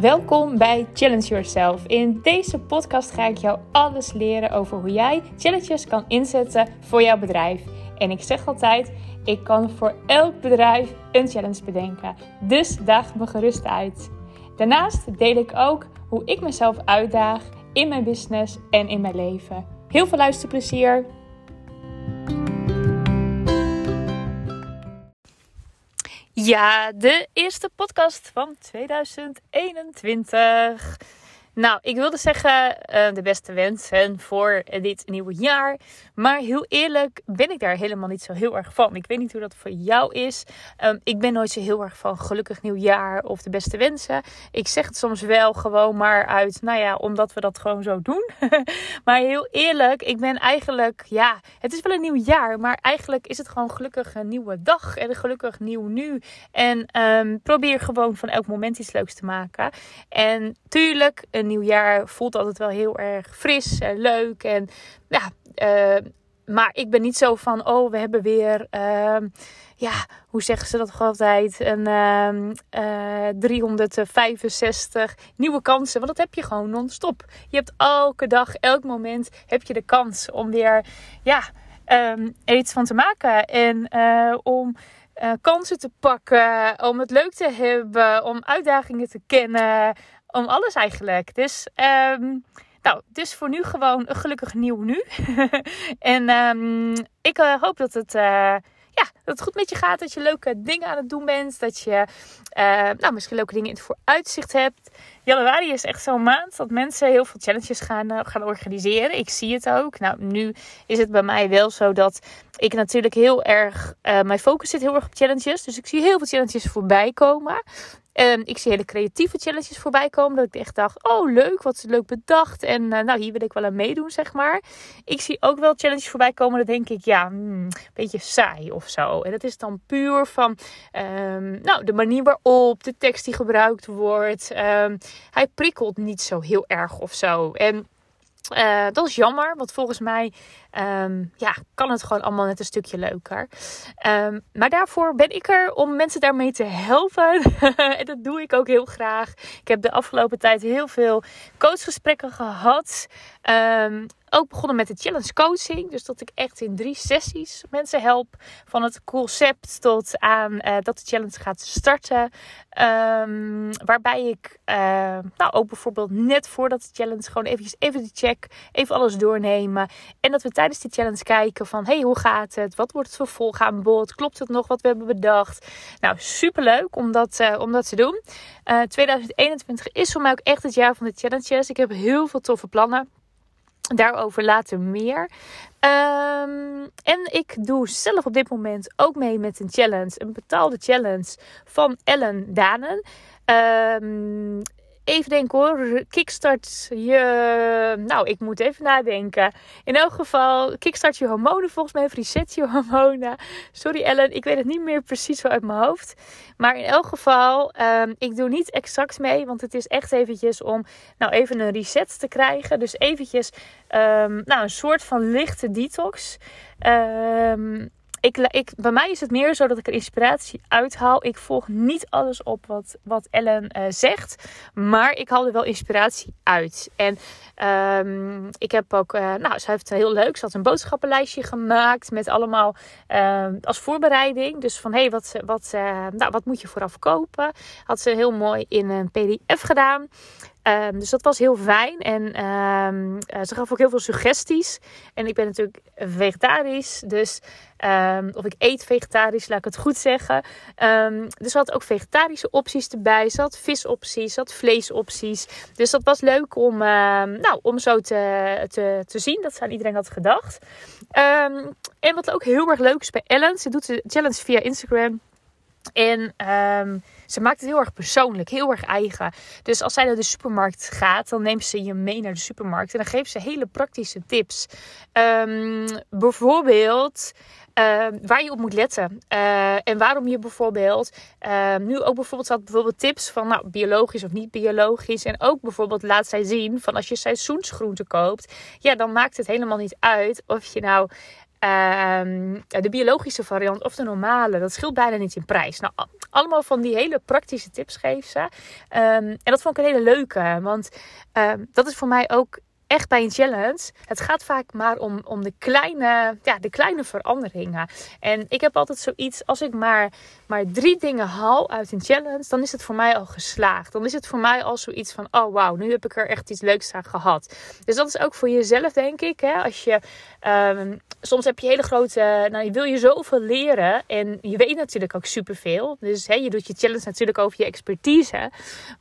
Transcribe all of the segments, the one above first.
Welkom bij Challenge Yourself. In deze podcast ga ik jou alles leren over hoe jij challenges kan inzetten voor jouw bedrijf. En ik zeg altijd, ik kan voor elk bedrijf een challenge bedenken. Dus daag me gerust uit. Daarnaast deel ik ook hoe ik mezelf uitdaag in mijn business en in mijn leven. Heel veel luisterplezier! Ja, de eerste podcast van 2021. Nou, ik wilde zeggen uh, de beste wensen voor dit nieuwe jaar. Maar heel eerlijk ben ik daar helemaal niet zo heel erg van. Ik weet niet hoe dat voor jou is. Um, ik ben nooit zo heel erg van gelukkig nieuwjaar of de beste wensen. Ik zeg het soms wel gewoon maar uit, nou ja, omdat we dat gewoon zo doen. maar heel eerlijk, ik ben eigenlijk, ja, het is wel een nieuw jaar. Maar eigenlijk is het gewoon gelukkig een nieuwe dag en een gelukkig nieuw nu. En um, probeer gewoon van elk moment iets leuks te maken. En tuurlijk, een nieuw jaar voelt altijd wel heel erg fris en leuk. En ja, uh, maar ik ben niet zo van, oh, we hebben weer, uh, ja, hoe zeggen ze dat altijd? Een uh, 365 nieuwe kansen. Want dat heb je gewoon non-stop. Je hebt elke dag, elk moment heb je de kans om weer, ja, um, er iets van te maken. En uh, om uh, kansen te pakken, om het leuk te hebben, om uitdagingen te kennen, om alles eigenlijk. Dus, um, nou, dus voor nu gewoon een gelukkig nieuw nu. en um, ik uh, hoop dat het, uh, ja, dat het goed met je gaat. Dat je leuke dingen aan het doen bent. Dat je nou, misschien leuke dingen in het vooruitzicht hebt. Januari is echt zo'n maand dat mensen heel veel challenges gaan, gaan organiseren. Ik zie het ook. Nou, nu is het bij mij wel zo dat ik natuurlijk heel erg. mijn focus zit heel erg op challenges. Dus ik zie heel veel challenges voorbij komen. En ik zie hele creatieve challenges voorbij komen. Dat ik echt dacht, oh leuk, wat leuk bedacht. En uh, nou, hier wil ik wel aan meedoen, zeg maar. Ik zie ook wel challenges voorbij komen. Dat denk ik, ja, hmm, een beetje saai of zo. En dat is dan puur van, um, nou, de manier waarop, de tekst die gebruikt wordt. Um, hij prikkelt niet zo heel erg of zo. En uh, dat is jammer, want volgens mij um, ja, kan het gewoon allemaal net een stukje leuker. Um, maar daarvoor ben ik er om mensen daarmee te helpen. en dat doe ik ook heel graag. Ik heb de afgelopen tijd heel veel coachgesprekken gehad. Um, ook begonnen met de challenge coaching. Dus dat ik echt in drie sessies mensen help. Van het concept tot aan uh, dat de challenge gaat starten. Um, waarbij ik uh, nou ook bijvoorbeeld net voordat de challenge gewoon eventjes even de check. Even alles doornemen. En dat we tijdens die challenge kijken van hey, hoe gaat het? Wat wordt het vervolg aan bod? Klopt het nog wat we hebben bedacht? Nou, super leuk om dat, uh, om dat te doen. 2021 is voor mij ook echt het jaar van de challenges. Ik heb heel veel toffe plannen. Daarover later meer. Um, en ik doe zelf op dit moment ook mee met een challenge. Een betaalde challenge van Ellen Danen. Um, even denken hoor. Kickstart je. Nou, ik moet even nadenken. In elk geval, kickstart je hormonen volgens mij. Reset je hormonen. Sorry Ellen, ik weet het niet meer precies zo uit mijn hoofd. Maar in elk geval, um, ik doe niet exact mee. Want het is echt eventjes om nou even een reset te krijgen. Dus eventjes um, nou, een soort van lichte detox. Um, ik, ik, bij mij is het meer zo dat ik er inspiratie uithaal. Ik volg niet alles op wat, wat Ellen uh, zegt. Maar ik haal er wel inspiratie uit. En um, ik heb ook, uh, nou, ze heeft heel leuk. Ze had een boodschappenlijstje gemaakt met allemaal uh, als voorbereiding. Dus van hé, hey, wat, nou, wat moet je vooraf kopen? Had ze heel mooi in een PDF gedaan. Um, dus dat was heel fijn. En uh, ze gaf ook heel veel suggesties. En ik ben natuurlijk vegetarisch. Dus, um, of ik eet vegetarisch, laat ik het goed zeggen. dus ze had ook vegetarische opties erbij. Had visopties, had vleesopties. Dus dat was leuk om, nou, om zo te, te, te zien. Dat ze aan iedereen had gedacht. en wat ook heel erg leuk is bij Ellen. Ze doet de challenge via Instagram. En um, ze maakt het heel erg persoonlijk, heel erg eigen. Dus als zij naar de supermarkt gaat, dan neemt ze je mee naar de supermarkt. En dan geeft ze hele praktische tips. Um, bijvoorbeeld uh, waar je op moet letten. Uh, en waarom je bijvoorbeeld uh, nu ook bijvoorbeeld had bijvoorbeeld tips van nou, biologisch of niet biologisch. En ook bijvoorbeeld laat zij zien van als je seizoensgroenten koopt. Ja, dan maakt het helemaal niet uit of je nou Um, de biologische variant of de normale, dat scheelt bijna niet in prijs. Nou, allemaal van die hele praktische tips geeft ze. Ehm, en dat vond ik een hele leuke. Want ehm, dat is voor mij ook echt bij een challenge. Het gaat vaak maar om, om de, kleine, ja, de kleine veranderingen. En ik heb altijd zoiets, als ik maar, maar drie dingen haal uit een challenge, dan is het voor mij al geslaagd. Dan is het voor mij al zoiets van, oh wauw, nu heb ik er echt iets leuks aan gehad. Dus dat is ook voor jezelf, denk ik. Hè? Als je, um, soms heb je hele grote, nou je wil je zoveel leren en je weet natuurlijk ook superveel. Dus hè, je doet je challenge natuurlijk over je expertise.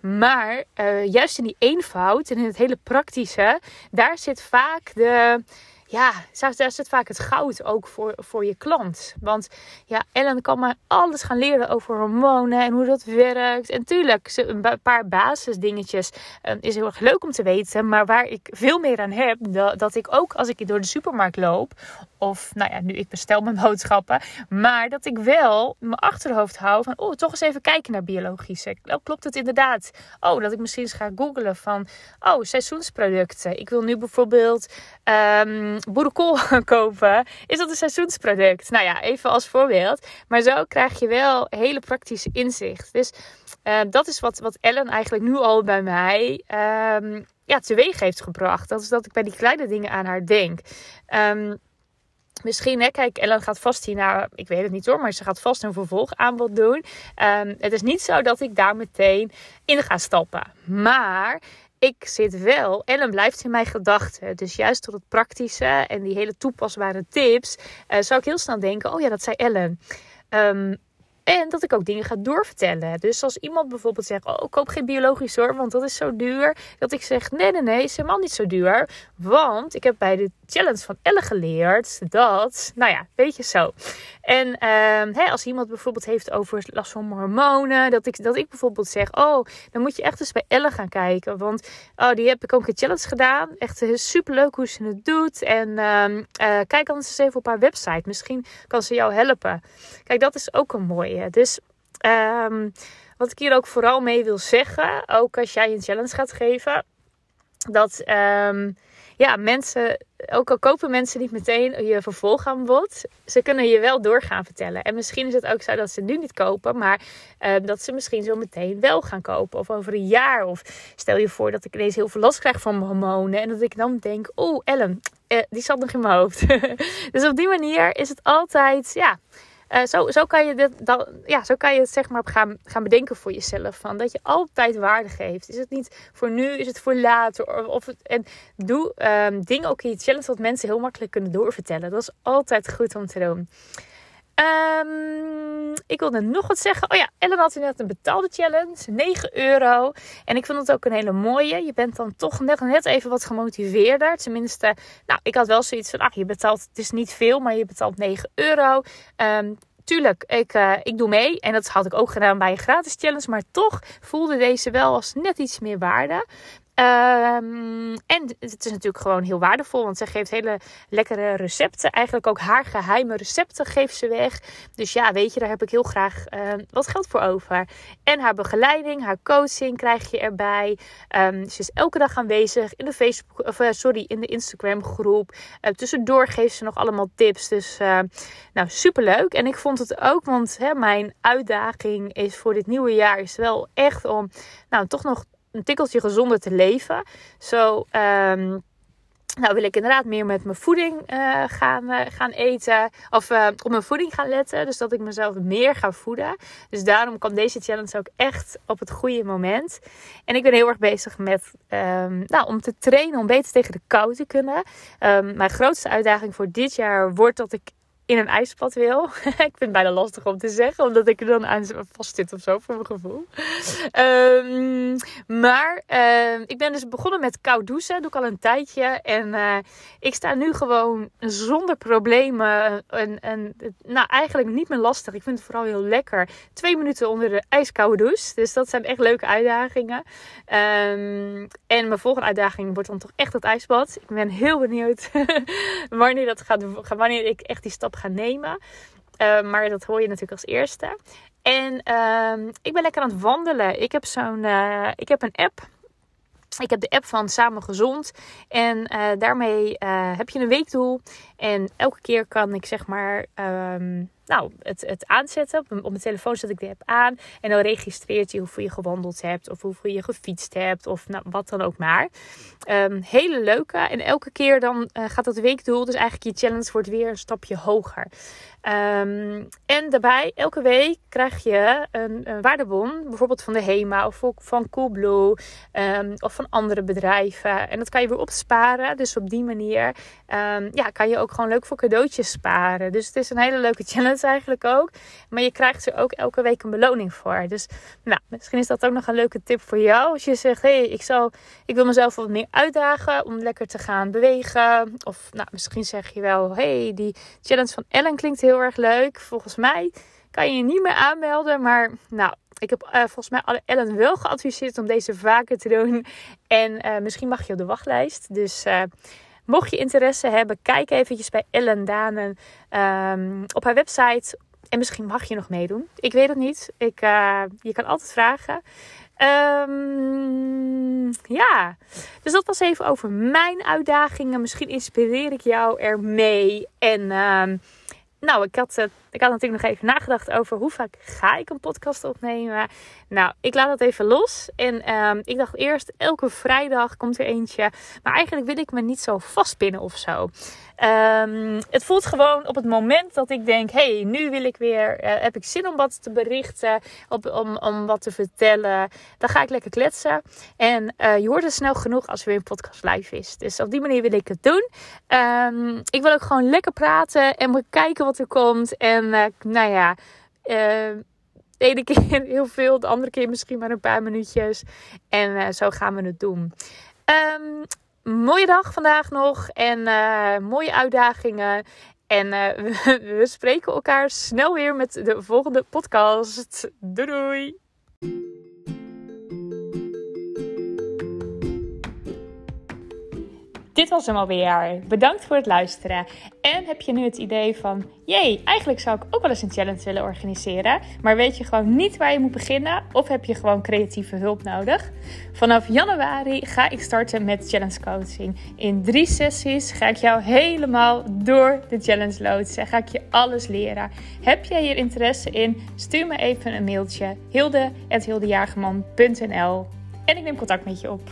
Maar uh, juist in die eenvoud en in het hele praktische daar zit vaak de ja, daar zit vaak het goud ook voor, voor je klant. Want ja, Ellen kan maar alles gaan leren over hormonen en hoe dat werkt. En tuurlijk, een paar basisdingetjes um, is heel erg leuk om te weten. Maar waar ik veel meer aan heb, dat, dat ik ook als ik door de supermarkt loop of, nou ja, nu ik bestel mijn boodschappen. Maar dat ik wel mijn achterhoofd hou van, oh, toch eens even kijken naar biologische. Oh, klopt het inderdaad? Oh, dat ik misschien eens ga googlen van, oh, seizoensproducten. Ik wil nu bijvoorbeeld um, boerenkool kopen. Is dat een seizoensproduct? Nou ja, even als voorbeeld. Maar zo krijg je wel hele praktische inzicht. Dus uh, dat is wat, wat Ellen eigenlijk nu al bij mij... Um, ja, teweeg heeft gebracht. Dat is dat ik bij die kleine dingen aan haar denk. Um, Misschien, hè, kijk, Ellen gaat vast hierna, ik weet het niet hoor, maar ze gaat vast een vervolgaanbod doen. Um, het is niet zo dat ik daar meteen in ga stappen. Maar ik zit wel, Ellen blijft in mijn gedachten. Dus juist door het praktische en die hele toepasbare tips, uh, zou ik heel snel denken: oh ja, dat zei Ellen. Um, en dat ik ook dingen ga doorvertellen. Dus als iemand bijvoorbeeld zegt: Oh, ik koop geen biologisch hoor, want dat is zo duur. Dat ik zeg: Nee, nee, nee, is helemaal niet zo duur. Want ik heb bij de challenge van Elle geleerd dat, nou ja, weet je zo. En uh, hè, als iemand bijvoorbeeld heeft over last van hormonen, dat ik, dat ik bijvoorbeeld zeg: Oh, dan moet je echt eens bij Elle gaan kijken. Want oh, die heb ik ook een challenge gedaan. Echt super leuk hoe ze het doet. En uh, uh, kijk anders eens even op haar website. Misschien kan ze jou helpen. Kijk, dat is ook een mooie. Dus um, wat ik hier ook vooral mee wil zeggen, ook als jij een challenge gaat geven, dat ja, mensen, ook al kopen mensen niet meteen je vervolgaanbod, ze kunnen je wel doorgaan vertellen. En misschien is het ook zo dat ze nu niet kopen, maar uh, dat ze misschien zo meteen wel gaan kopen. Of over een jaar. Of stel je voor dat ik ineens heel veel last krijg van mijn hormonen. En dat ik dan denk, oh Ellen, uh, die zat nog in mijn hoofd. dus op die manier is het altijd, ja uh, zo, zo, kan je dit, dan, ja, zo kan je het zeg maar gaan, gaan bedenken voor jezelf. Van dat je altijd waarde geeft. Is het niet voor nu, is het voor later? Of, en doe um, dingen ook in je challenge wat mensen heel makkelijk kunnen doorvertellen. Dat is altijd goed om te doen. Um, ik wilde nog wat zeggen. Oh ja, Ellen had net een betaalde challenge. 9 euro. En ik vond het ook een hele mooie. Je bent dan toch net, net even wat gemotiveerder. Tenminste, nou, ik had wel zoiets van... Je betaalt, het is niet veel, maar je betaalt 9 euro. Um, tuurlijk, ik, uh, ik doe mee. En dat had ik ook gedaan bij een gratis challenge. Maar toch voelde deze wel als net iets meer waarde. Um, en het is natuurlijk gewoon heel waardevol, want ze geeft hele lekkere recepten. Eigenlijk ook haar geheime recepten geeft ze weg. Dus ja, weet je, daar heb ik heel graag uh, wat geld voor over. En haar begeleiding, haar coaching krijg je erbij. Um, ze is elke dag aanwezig in de Facebook, of uh, sorry, in de Instagram groep. Uh, tussendoor geeft ze nog allemaal tips. Dus nou, superleuk. En ik vond het ook, want hè, mijn uitdaging is voor dit nieuwe jaar is wel echt om, nou, toch nog een tikkeltje gezonder te leven. Zo um, nou wil ik inderdaad meer met mijn voeding uh, gaan, uh, gaan eten. Of uh, op mijn voeding gaan letten. Dus dat ik mezelf meer ga voeden. Dus daarom kwam deze challenge ook echt op het goede moment. En ik ben heel erg bezig met um, nou, om te trainen. Om beter tegen de kou te kunnen. Um, mijn grootste uitdaging voor dit jaar wordt dat ik in een ijsbad wil. ik vind het bijna lastig om te zeggen, omdat ik er dan aan vast zit of zo, voor mijn gevoel. Um, maar uh, ik ben dus begonnen met koud douchen, doe ik al een tijdje. En uh, ik sta nu gewoon zonder problemen. En, en, nou, eigenlijk niet meer lastig. Ik vind het vooral heel lekker. Twee minuten onder de ijskoude douche. Dus dat zijn echt leuke uitdagingen. Um, en mijn volgende uitdaging wordt dan toch echt het ijsbad. Ik ben heel benieuwd wanneer dat gaat, wanneer ik echt die stap gaan nemen. Uh, maar dat hoor je natuurlijk als eerste. En uh, ik ben lekker aan het wandelen. Ik heb zo'n, uh, ik heb een app. Ik heb de app van Samen Gezond. En daarmee heb je een weekdoel. En elke keer kan ik zeg maar. Um, nou, het, het aanzetten. Op, mijn telefoon zet ik de app aan. En dan registreert je hoeveel je gewandeld hebt. Of hoeveel je gefietst hebt. Of nou, wat dan ook maar. Um, hele leuke. En elke keer dan uh, gaat dat weekdoel. Dus eigenlijk je challenge wordt weer een stapje hoger. Um, en daarbij, elke week krijg je een, een, waardebon. Bijvoorbeeld van de HEMA of van Coolblue. Um, of van andere bedrijven. En dat kan je weer opsparen. Dus op die manier ja, kan je ook gewoon leuk voor cadeautjes sparen. Dus het is een hele leuke challenge eigenlijk ook. Maar je krijgt er ook elke week een beloning voor. Dus nou, misschien is dat ook nog een leuke tip voor jou. Als je zegt, hey, ik, zal, ik wil mezelf wat meer uitdagen om lekker te gaan bewegen. Of nou, misschien zeg je wel, hey, die challenge van Ellen klinkt heel erg leuk. Volgens mij kan je je niet meer aanmelden. Maar nou, ik heb uh, volgens mij alle Ellen wel geadviseerd om deze vaker te doen. En uh, misschien mag je op de wachtlijst. Dus uh, mocht je interesse hebben, kijk eventjes bij Ellen Danen um, op haar website. En misschien mag je nog meedoen. Ik weet het niet. Ik, je kan altijd vragen. Um, ja, dus dat was even over mijn uitdagingen. Misschien inspireer ik jou ermee. En um, nou, ik had, ik had natuurlijk nog even nagedacht over hoe vaak ga ik een podcast opnemen. Nou, ik laat dat even los. En um, ik dacht eerst, elke vrijdag komt er eentje. Maar eigenlijk wil ik me niet zo vastpinnen of zo. Um, het voelt gewoon op het moment dat ik denk: hey, nu wil ik weer, uh, heb ik zin om wat te berichten, op, om, om wat te vertellen. Dan ga ik lekker kletsen. En uh, je hoort het snel genoeg als er weer een podcast live is. Dus op die manier wil ik het doen. Um, ik wil ook gewoon lekker praten en kijken wat er komt. En nou ja. de ene keer heel veel, de andere keer misschien maar een paar minuutjes. En zo gaan we het doen. Um, mooie dag vandaag nog en mooie uitdagingen. En we, we spreken elkaar snel weer met de volgende podcast. Doei doei! Dit was hem alweer. Bedankt voor het luisteren. En heb je nu het idee van: jee, eigenlijk zou ik ook wel eens een challenge willen organiseren, maar weet je gewoon niet waar je moet beginnen? Of heb je gewoon creatieve hulp nodig? Vanaf januari ga ik starten met challenge coaching. In drie sessies ga ik jou helemaal door de challenge loodsen. Ga ik je alles leren. Heb jij hier interesse in? Stuur me even een mailtje: hilde.hildejagerman.nl en ik neem contact met je op.